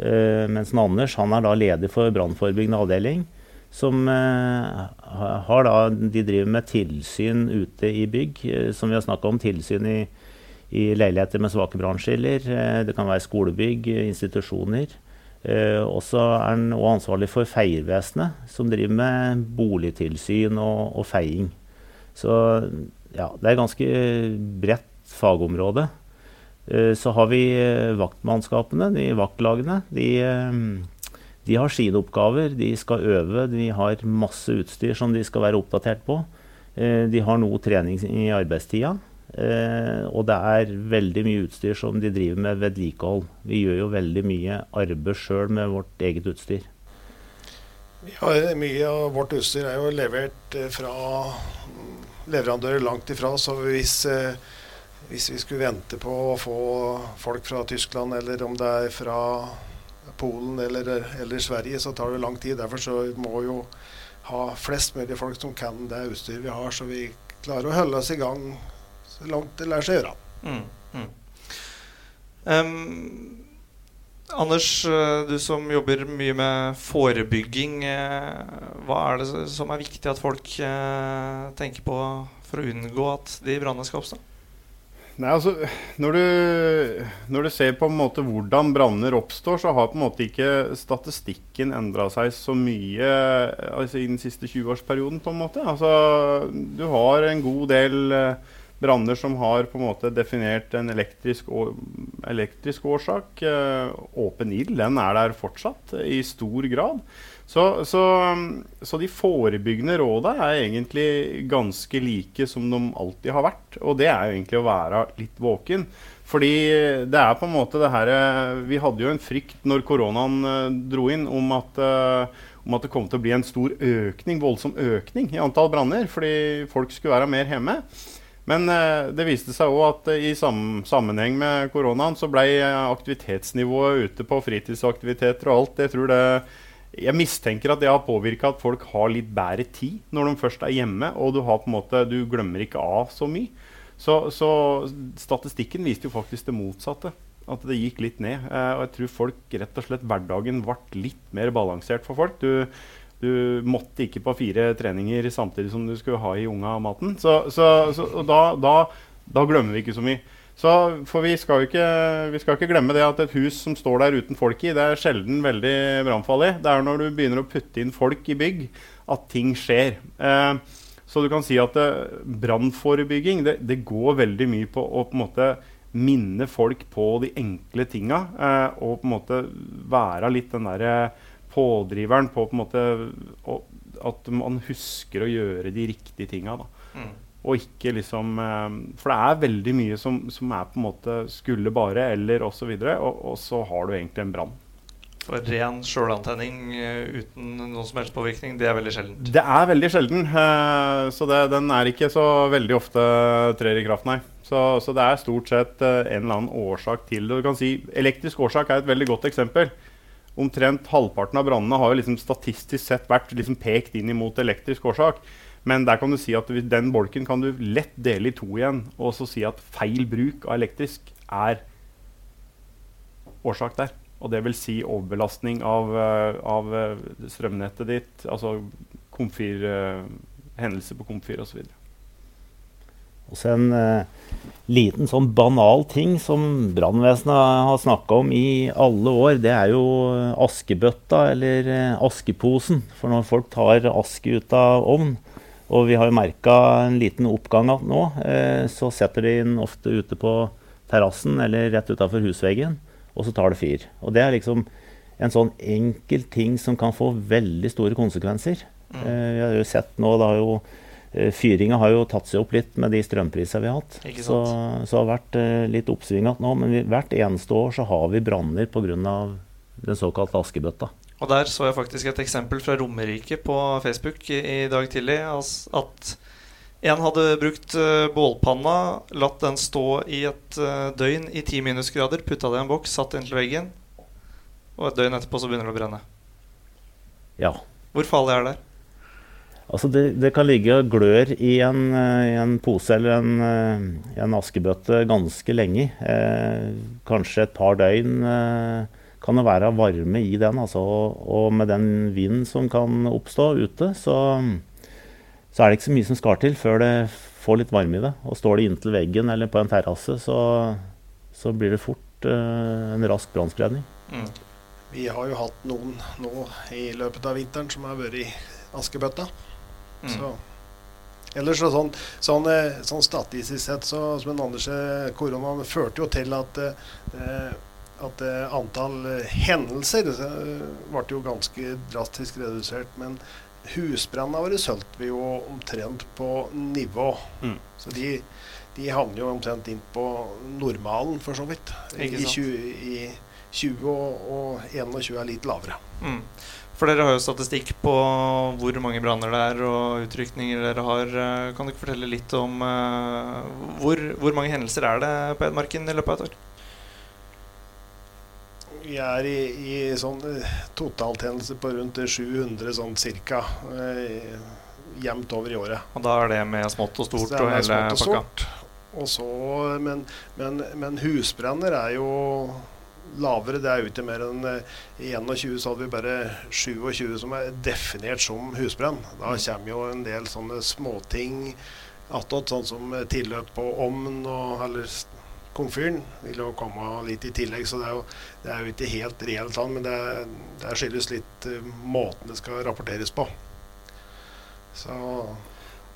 Uh, mens Anders han er da leder for brannforebyggende avdeling. som har da, de driver med tilsyn ute i bygg, som vi har snakka om. Tilsyn i, i, leiligheter med svake brannskiller. det kan være skolebygg, institusjoner. Og så er han ansvarlig for Feiervesenet, som driver med boligtilsyn og, og feiing. Så ja, det er ganske bredt fagområde. Eh, så har vi eh, vaktmannskapene, de vaktlagene. De, eh, de, har sine oppgaver. De skal øve. De har masse utstyr som de skal være oppdatert på. De har noe trening i arbeidstida. Og det er veldig mye utstyr som de driver med vedlikehold. Vi gjør jo veldig mye arbeid sjøl med vårt eget utstyr. Ja, mye av vårt utstyr er jo levert fra leverandører langt ifra. Så hvis hvis vi skulle vente på å få folk fra Tyskland, eller om det er fra Polen eller, eller Sverige, så tar det lang tid. Derfor så må jo ha flest mulig folk som kan det utstyret vi har, så vi klarer å holde oss i gang så langt det lar seg gjøre. Mm, mm. Um, Anders, eh, du som jobber mye med forebygging. Eh, hva er det som er viktig at folk eh, tenker på for å unngå at de brannene skal oppstå? Nei, altså, når du, når du, ser på en måte hvordan branner oppstår, så har på en måte ikke statistikken endra seg så mye altså, i den siste 20-årsperioden. på en måte. Altså, du har en god del eh, branner som har på en måte definert en elektrisk, elektrisk årsak. Eh, åpen ild den er der fortsatt i stor grad. Så, så, så, de forebyggende rådene er egentlig ganske like som de alltid har vært. Og det er jo egentlig å være litt våken. Fordi det er på en måte det her Vi hadde jo en frykt når koronaen uh, dro inn om at, om at det kom til å bli en stor økning, voldsom økning i antall branner. Fordi folk skulle være mer hjemme. Men uh, det viste seg òg at i sam sammenheng med koronaen så ble aktivitetsnivået ute på fritidsaktiviteter og alt Jeg tror det jeg mistenker at det har påvirka at folk har litt bedre tid når de først er hjemme, og du, har på en måte, du glemmer ikke av så mye. Så, så, statistikken viste jo faktisk det motsatte. At det gikk litt ned. Eh, og jeg tror folk rett og slett hverdagen ble litt mer balansert for folk. Du, du måtte ikke på fire treninger samtidig som du skulle ha i unga maten. Så, så, så da, da, da glemmer vi ikke så mye. Så, for vi skal, ikke, vi skal ikke glemme det at et hus som står der uten folk i, det er sjelden veldig brannfarlig. Det er når du begynner å putte inn folk i bygg, at ting skjer. Eh, så du kan si at eh, brannforebygging det, det, går veldig mye på å på en måte minne folk på de enkle tinga. Eh, og på en måte være litt den derre pådriveren på, på en måte At man husker å gjøre de riktige tinga. Mm. Og ikke liksom eh, For det er veldig mye som, som er på en måte skulle bare eller osv. Og, og, og så har du egentlig en brann. For ren sjølantenning eh, uten noen som helst påvirkning, det er veldig sjeldent? Det er veldig sjelden. Eh, så det, den er ikke så veldig ofte trer i kraft, nei. Så, så, det er stort sett en eller annen årsak til det. Du kan si Elektrisk årsak er et veldig godt eksempel. Omtrent halvparten av brannene har liksom statistisk sett vært liksom pekt inn mot elektrisk årsak. Men der kan du si at den bolken kan du lett dele i to igjen, og så si at feil bruk av elektrisk er årsak der. Og det vil si overbelastning av, eh, av eh, strømnettet ditt, altså komfyr, uh, hendelser på komfyr osv. Og så en eh, liten sånn banal ting som brannvesenet har snakka om i alle år, det er jo askebøtta eller uh, askeposen. For når folk tar aske ut av ovn, og vi har jo merka en liten oppgang nå. Eh, så setter de den ofte ute på terrassen eller rett utafor husveggen, og så tar det fyr. Og det er liksom en sånn enkel ting som kan få veldig store konsekvenser. Mm. Eh, vi har jo sett nå, det har jo eh, Fyringa har jo tatt seg opp litt med de strømprisene vi har hatt. Så, så det vært litt oppsving igjen nå. Men vi, hvert eneste år så har vi branner pga. den såkalte askebøtta. Og der så jeg faktisk et eksempel fra Romerike på Facebook i, dag tidlig. At en hadde brukt uh, bålpanna, latt den stå i et døgn i ti minusgrader, putta det i en boks, satt inntil veggen, og et døgn etterpå så begynner det å brenne. Ja. Hvor farlig er det? Altså det, det, kan ligge og glør i en, eh, i en pose eller en, en, askebøtte ganske lenge. Eh, kanskje et par døgn. Eh, kan det være varme i den. Altså, og med den vinden som kan oppstå ute, så, så, er det ikke så mye som skal til før det får litt varme i det. Og står det inntil veggen eller på en terrasse, så, så, blir det fort eh, en rask brannspredning. Mm. Vi har jo hatt noen nå i løpet av vinteren som har vært i askebøtta. Mm. Så Ellers sånn, sånn, eh, sånn, statistisk sett, så som en Anders koronaen førte jo til at eh, at eh, antall eh, hendelser eh, ble jo ganske drastisk redusert. Men husbrannene våre solgte vi jo omtrent på nivå. Mm. Så de, de havner jo omtrent inn på normalen, for så vidt. I 20, i 20 og, 21 er litt lavere. Mm. For dere har jo statistikk på hvor mange branner det er og utrykninger dere har. Kan du ikke fortelle litt om uh, hvor, hvor, mange hendelser er det på Edmarken i løpet av et år? Vi er i, i sånn eh, totaltjeneste på rundt 700 sånn cirka. Eh, jevnt over i året. Og da er det med smått og stort og hele pakka? Og så, men, men, men, husbranner er jo lavere. Det er ute mer enn I 21 så hadde vi bare 27 som er definert som husbrann. Da mm. kommer jo en del sånne småting attåt, sånn som tilløp på ovn og eller komfyren vil jo komme litt i tillegg, så det er jo, det er jo ikke helt reelt sånn, men det, det skyldes litt uh, måten det skal rapporteres på. Så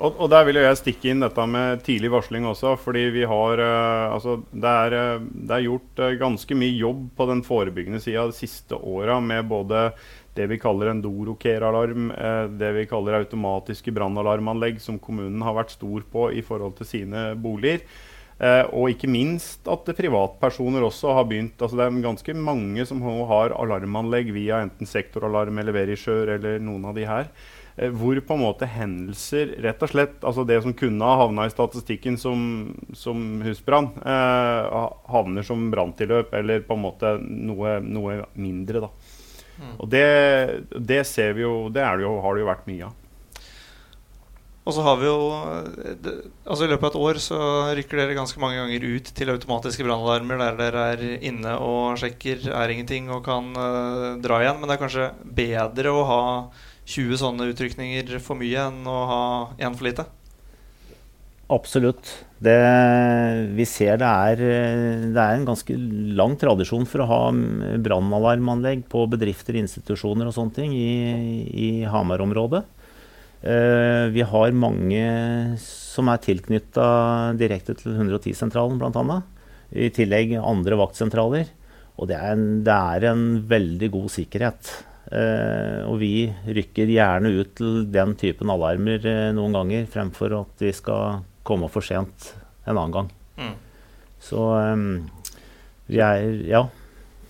og, og, der vil jeg stikke inn dette med tidlig varsling også. fordi vi har, uh, altså, det, er, uh, det, er, gjort uh, ganske mye jobb på den forebyggende sida de siste åra med både det vi kaller en Doroker-alarm, det vi kaller automatiske brannalarmanlegg, som kommunen har vært stor på i forhold til sine boliger. Og ikke minst at privatpersoner også har begynt. altså Det er ganske mange som har alarmanlegg via enten sektoralarm eller Verisjør eller noen av de her. Eh, hvor på en måte hendelser rett og slett, altså Det som kunne ha havna i statistikken som, som husbrann, eh, havner som branntilløp eller på en måte noe, noe mindre. da. Mm. Og det, det, ser vi jo, det, det jo, har det jo vært mye av. Og så har vi jo Altså I løpet av et år så rykker dere ganske mange ganger ut til automatiske brannalarmer der dere er inne og sjekker er ingenting og kan uh, dra igjen. Men det er kanskje bedre å ha 20 sånne utrykninger for mye enn å ha én for lite? Absolutt. Det, vi ser det er, det er, en ganske lang tradisjon for å ha brannalarmanlegg på bedrifter, institusjoner og sånne ting i, i Hamar-området. Eh, vi har mange som er tilknytta direkte til 110-sentralen, bl.a. I tillegg andre vaktsentraler. Og det er, en, det er en veldig god sikkerhet. Uh, og vi rykker gjerne ut til den typen alarmer uh, noen ganger, fremfor at vi skal komme for sent en annen gang. Mm. Så um, vi er Ja.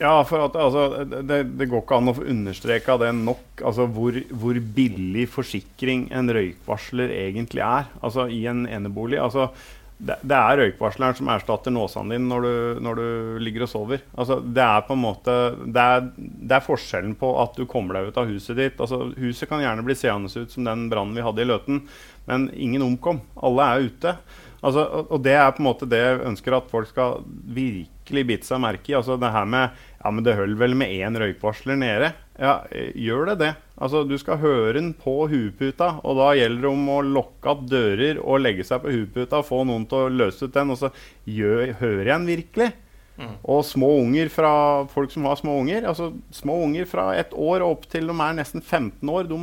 Ja, for at, altså, det, det, går ikke an å få understreka det nok. Altså, hvor, hvor, billig forsikring en røykvarsler egentlig er altså, i en enebolig. Altså, det, det, er røykvarsleren som erstatter nåsene dine når når du ligger og sover. Altså, det er på en måte det er, det er, forskjellen på at du kommer deg ut av huset ditt. Altså, huset kan gjerne bli seende ut som den brannen vi hadde i Løten, men ingen omkom. Alle er ute. Altså, og det er på en måte det jeg ønsker at folk skal virkelig bite seg merke i. Altså det her med Ja, men det holder vel med én røykvarsler nede. Ja, gjør det det? Altså, du skal høre den på hueputa, og da gjelder det om å lokke opp dører og legge seg på hueputa, få noen til å løse ut den, og så gjør, hører jeg den virkelig? Mm. Og små unger fra folk som har små unger, altså små unger fra ett år og opp til de er nesten 15 år, de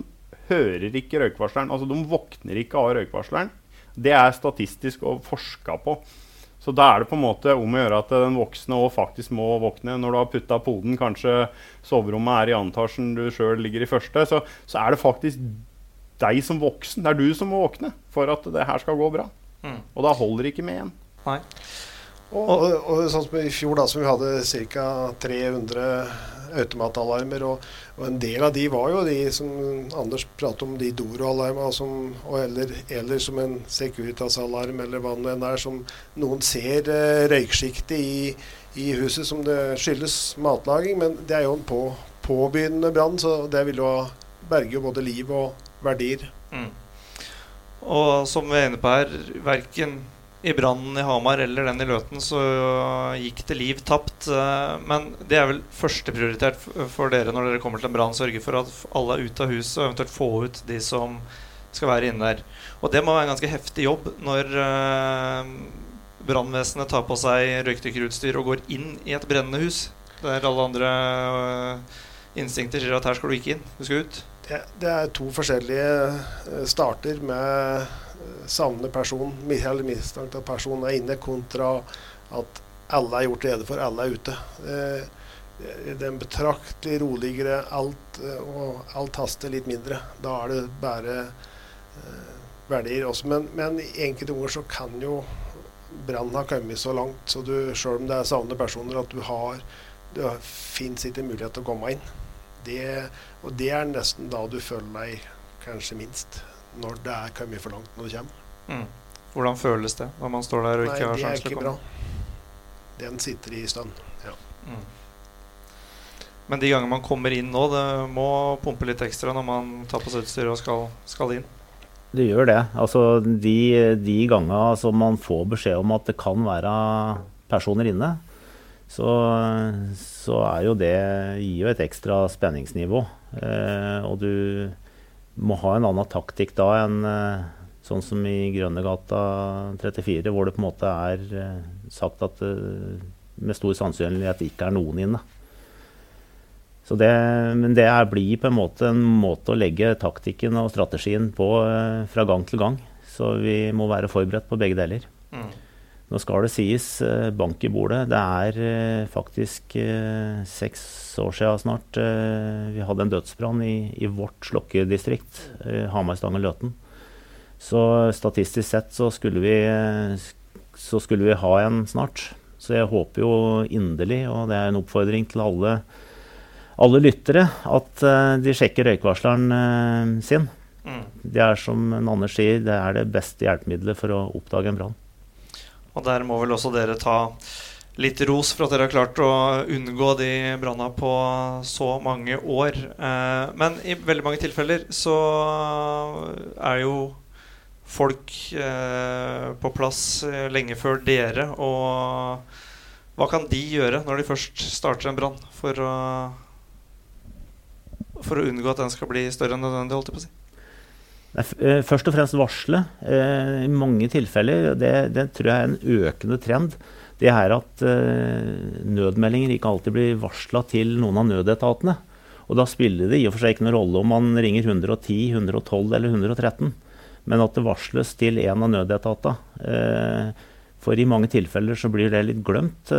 hører ikke røykvarsleren. Altså, de våkner ikke av røykvarsleren. Det er statistisk og forska på. Så da er det på en måte om å gjøre at den voksne òg faktisk må våkne. Når du har putta poden, kanskje soverommet er i antasjen, du sjøl ligger i første, så, så, er det faktisk deg som voksen. Det er du som må våkne for at det her skal gå bra. Mm. Og da holder det ikke med én. Og, og, og, sånn som i fjor, da, som vi hadde ca. 300 automatalarmer. Og, og, en del av de var jo de som Anders pratet om, de Doro-alarmene, eller, eller, som en Securitas-alarm, eller hva det enn er, som noen ser eh, røyksjiktet i, i, huset som det skyldes matlaging. Men det er jo en på, påbegynnende brann, så det vil jo berge både liv og verdier. Mm. Og som vi er inne på her, verken i brannen i Hamar eller den i Løten, så gikk det liv tapt. Eh, men det er vel førsteprioritert for dere når dere kommer til en brann. Sørge for at alle er ute av huset, og eventuelt få ut de som skal være inne der. Og det må være en ganske heftig jobb når uh, brannvesenet tar på seg røykdykkerutstyr og går inn i et brennende hus, der alle andre uh, instinkter sier at her skal du ikke inn, du skal ut. Det, det er to forskjellige starter med savner person, eller mistenkt at personen er inne, kontra at alle er gjort rede for, alle er ute. Det er en betraktelig roligere, alt, og alt haster litt mindre. Da er det bare eh, verdier også. Men, men enkelte ord så kan jo brannen ha kommet så langt, så du, selv om det er savnede personer, at du har det fins ikke mulighet til å komme inn. Det, og det er nesten da du føler deg kanskje minst når det er kommet for langt når det kommer. Mm. Hvordan føles det når man står der og ikke Nei, har sjanse til å komme? Bra. Den sitter i stund. Ja. Mm. Men de gangene man kommer inn nå, det må pumpe litt ekstra når man tar på seg utstyret og skal, skal, inn? Det gjør det. Altså de, de gangene som man får beskjed om at det kan være personer inne, så, så er jo det gir jo et ekstra spenningsnivå. Eh, og du må ha en annen taktikk da enn eh, sånn som i Grønnegata 34, hvor det på en måte er eh, sagt at det eh, med stor sannsynlighet ikke er noen inne. Så det, men det blir på en måte en måte å legge taktikken og strategien på fra gang til gang. Så vi må være forberedt på begge deler. Mm. Nå skal det sies, eh, bank i bordet. Det er eh, faktisk eh, seks år siden snart vi hadde en dødsbrann i, i vårt slokkedistrikt, Hamar, Stangen, Løten. Så statistisk sett så skulle, vi, så skulle vi ha en snart. Så jeg håper jo inderlig, og det er en oppfordring til alle, alle lyttere, at de sjekker røykvarsleren sin. Mm. Det er som Anders sier, det er det beste hjelpemiddelet for å oppdage en brann. Og der må vel også dere ta litt ros for at dere har klart å unngå de branna på så mange år. Eh, men i veldig mange tilfeller så er jo folk eh, på plass lenge før dere. Og hva kan de gjøre når de først starter en brann, for for å unngå at den skal bli større enn nødvendig? holdt jeg på å si? Eh, først og fremst varsle. Eh, I mange tilfeller, det, det, tror jeg er en økende trend, det er at eh, nødmeldinger ikke alltid blir varsla til noen av nødetatene. Og da spiller det i og for seg ikke noen rolle om man ringer 110, 112 eller 113, men at det varsles til en av nødetatene. For i mange tilfeller så blir det litt glemt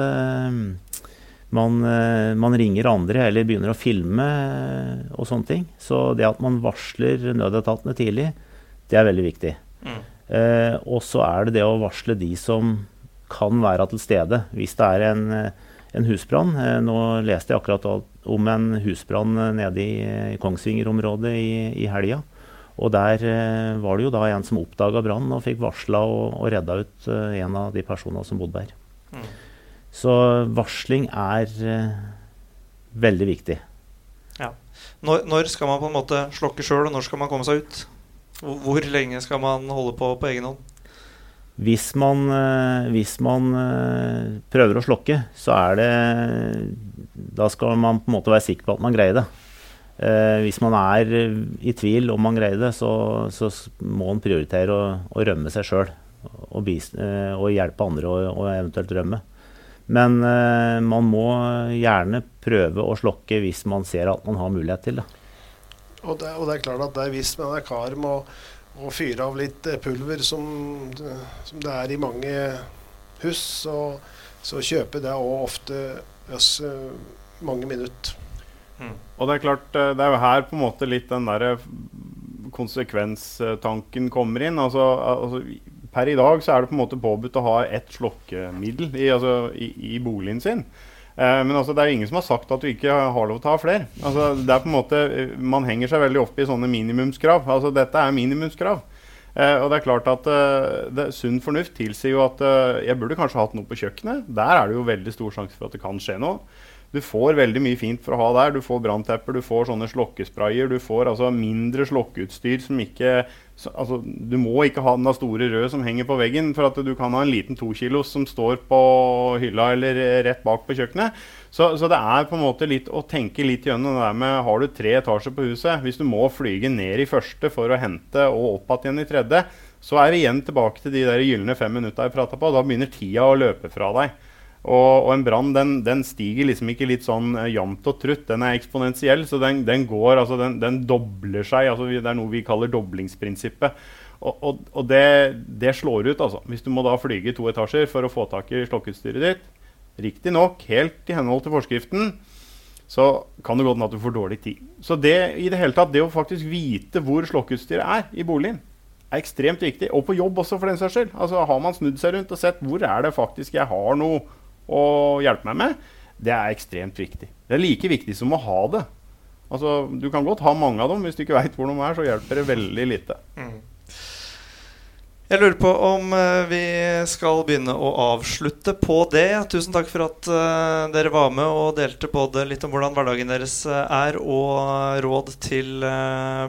man, eh, man, ringer andre eller begynner å filme eh, og sånne ting. Så det at man varsler nødetatene tidlig, det er veldig viktig. Mm. Eh, og så er det det å varsle de som kan være til stede. Hvis det er en, en husbrann. Eh, nå leste jeg akkurat om en husbrann nede i, i Kongsvinger-området i, i helga. Og der eh, var det jo da en som oppdaga brannen og fikk varsla og, og redda ut eh, en av de personene som bodde der. Mm. Så varsling er uh, veldig viktig. Ja. Når, når, skal man på en måte slokke sjøl, og når skal man komme seg ut? Hvor, hvor lenge skal man holde på på egen hånd? Hvis man, uh, hvis man uh, prøver å slokke, så er det Da skal man på en måte være sikker på at man greier det. hvis man er i tvil om man greier det, så, så må man prioritere å, å rømme seg sjøl. Og, og, hjelpe andre å eventuelt rømme. Men uh, man må gjerne prøve å slokke hvis man ser at man har mulighet til det. Og det, og det er klart at det er hvis man er kar med å, å fyre av litt eh, pulver, som, som, det er i mange hus, så, så kjøper det òg ofte oss mange minutter. Mm. Og det er klart, eh, det er jo her på en måte litt den derre konsekvenstanken kommer inn. Altså, altså per i dag så er det på en måte påbudt å ha ett slokkemiddel i, altså, i, i boligen sin. Eh, men altså, det er ingen som har sagt at du ikke har lov til å ha flere. Altså, det er på en måte, Man henger seg veldig opp i sånne minimumskrav. Altså, dette er minimumskrav. Eh, og det er klart at eh, det, Sunn fornuft tilsier jo at uh, jeg burde kanskje hatt noe på kjøkkenet. Der er det jo veldig stor sjanse for at det kan skje noe. Du får veldig mye fint for å ha der. Du får branntepper, du får sånne slokkesprayer, du får altså mindre slokkeutstyr som ikke så, altså, du må ikke ha den store røde som henger på veggen, for at du kan ha en liten tokilos som står på hylla eller rett bak på kjøkkenet. Så, så, det er på en måte litt å tenke litt gjennom det der med Har du tre etasjer på huset, hvis du må flyge ned i første for å hente og opp igjen i tredje, så er vi igjen tilbake til de der gylne fem minutta jeg prata på. Da begynner tida å løpe fra deg. Og, og en brann den, den, stiger liksom ikke litt sånn uh, jevnt og trutt. Den er eksponentiell, så den, den går, altså den, den, dobler seg. altså Det er noe vi kaller doblingsprinsippet. Og, og, og det, det, slår ut, altså. Hvis du må da flyge to etasjer for å få tak i slokkeutstyret ditt, riktignok helt i henhold til forskriften, så kan det gå hende at du får dårlig tid. Så det, i det hele tatt, det å faktisk vite hvor slokkeutstyret er i boligen, er ekstremt viktig. Og på jobb også, for den saks skyld. Altså, har man snudd seg rundt og sett hvor er det faktisk jeg har noe å hjelpe meg med, det er ekstremt viktig. Det er like viktig som å ha det. Altså, du kan godt ha mange av dem. Hvis du ikke veit hvor de er, så hjelper det veldig lite. Mm. Jeg lurer på om eh, vi skal begynne å avslutte på det. Tusen takk for at uh, dere var med og delte både litt om hvordan hverdagen deres eh, er, og råd til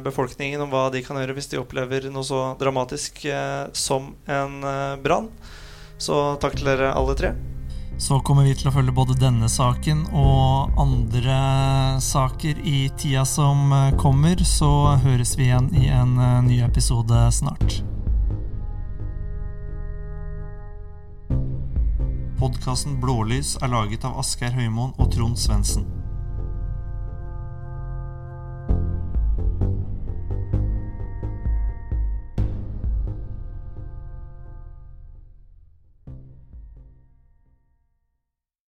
befolkningen om hva de kan gjøre hvis de opplever noe så dramatisk som en brann. Så takk til dere alle tre. Så kommer vi til å følge både denne saken og andre saker i tida som kommer. Så høres vi igjen i en eh, ny episode snart. Podkasten Blålys er laget av Asgeir Høymoen og Trond Svendsen.